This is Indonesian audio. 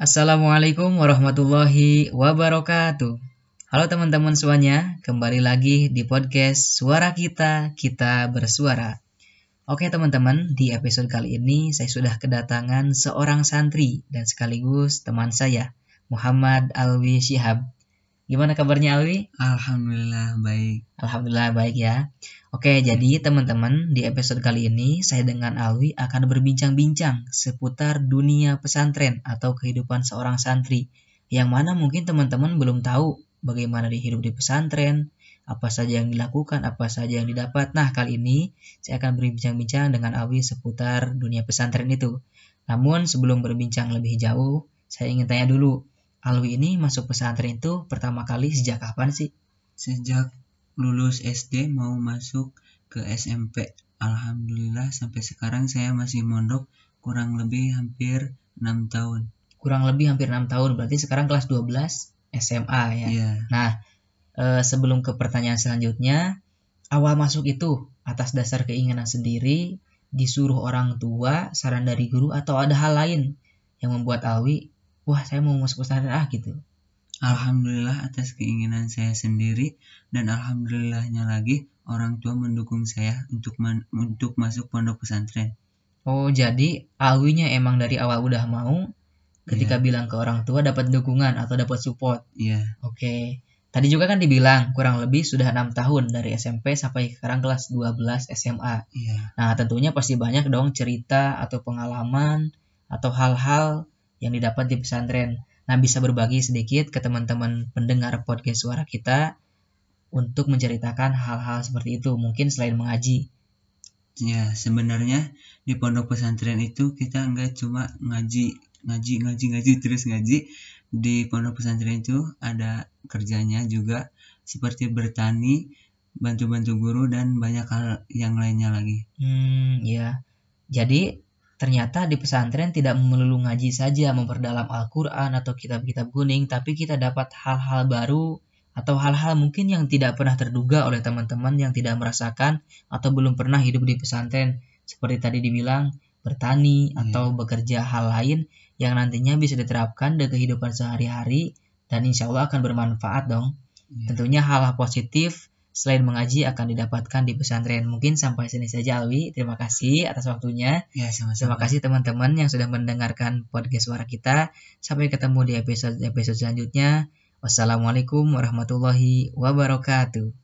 Assalamualaikum warahmatullahi wabarakatuh. Halo teman-teman semuanya, kembali lagi di podcast Suara Kita, Kita Bersuara. Oke teman-teman, di episode kali ini saya sudah kedatangan seorang santri dan sekaligus teman saya, Muhammad Alwi Syihab. Gimana kabarnya Alwi? Alhamdulillah baik. Alhamdulillah baik ya. Oke, jadi teman-teman di episode kali ini saya dengan Alwi akan berbincang-bincang seputar dunia pesantren atau kehidupan seorang santri. Yang mana mungkin teman-teman belum tahu bagaimana dihidup di pesantren, apa saja yang dilakukan, apa saja yang didapat. Nah, kali ini saya akan berbincang-bincang dengan Alwi seputar dunia pesantren itu. Namun sebelum berbincang lebih jauh, saya ingin tanya dulu, Alwi ini masuk pesantren itu pertama kali sejak kapan sih? Sejak lulus SD mau masuk ke SMP. Alhamdulillah sampai sekarang saya masih mondok kurang lebih hampir 6 tahun. Kurang lebih hampir 6 tahun, berarti sekarang kelas 12 SMA ya. Iya. Nah, e, sebelum ke pertanyaan selanjutnya, awal masuk itu atas dasar keinginan sendiri, disuruh orang tua, saran dari guru atau ada hal lain yang membuat Alwi, wah saya mau masuk pesantren ah gitu. Alhamdulillah atas keinginan saya sendiri dan alhamdulillahnya lagi orang tua mendukung saya untuk man, untuk masuk pondok pesantren. Oh, jadi Alwinya emang dari awal udah mau ketika Iya. bilang ke orang tua dapat dukungan atau dapat support. Iya. Oke. Tadi juga kan dibilang kurang lebih sudah enam tahun dari SMP sampai sekarang kelas 12 SMA. Iya. Nah, tentunya pasti banyak dong cerita atau pengalaman atau hal-hal yang didapat di pesantren. Nah, bisa berbagi sedikit ke teman-teman pendengar podcast suara kita untuk menceritakan hal-hal seperti itu. Mungkin selain mengaji. Ya, sebenarnya di pondok pesantren itu kita nggak cuma ngaji, ngaji, ngaji, ngaji terus ngaji. Di pondok pesantren itu ada kerjanya juga seperti bertani, bantu-bantu guru dan banyak hal yang lainnya lagi. Hmm, ya. Jadi, ternyata di pesantren tidak melulu ngaji saja memperdalam Al-Quran atau kitab-kitab kuning, tapi kita dapat hal-hal baru atau hal-hal mungkin yang tidak pernah terduga oleh teman-teman yang tidak merasakan atau belum pernah hidup di pesantren. Seperti tadi dibilang, bertani Iya. atau bekerja hal lain yang nantinya bisa diterapkan di kehidupan sehari-hari dan insya Allah akan bermanfaat dong. Iya. Tentunya hal-hal positif selain mengaji akan didapatkan di pesantren. Mungkin sampai sini saja Alwi. Terima kasih atas waktunya. Ya, Terima sama-sama. kasih teman-teman yang sudah mendengarkan podcast suara kita. Sampai ketemu di episode-episode selanjutnya. Wassalamualaikum warahmatullahi wabarakatuh.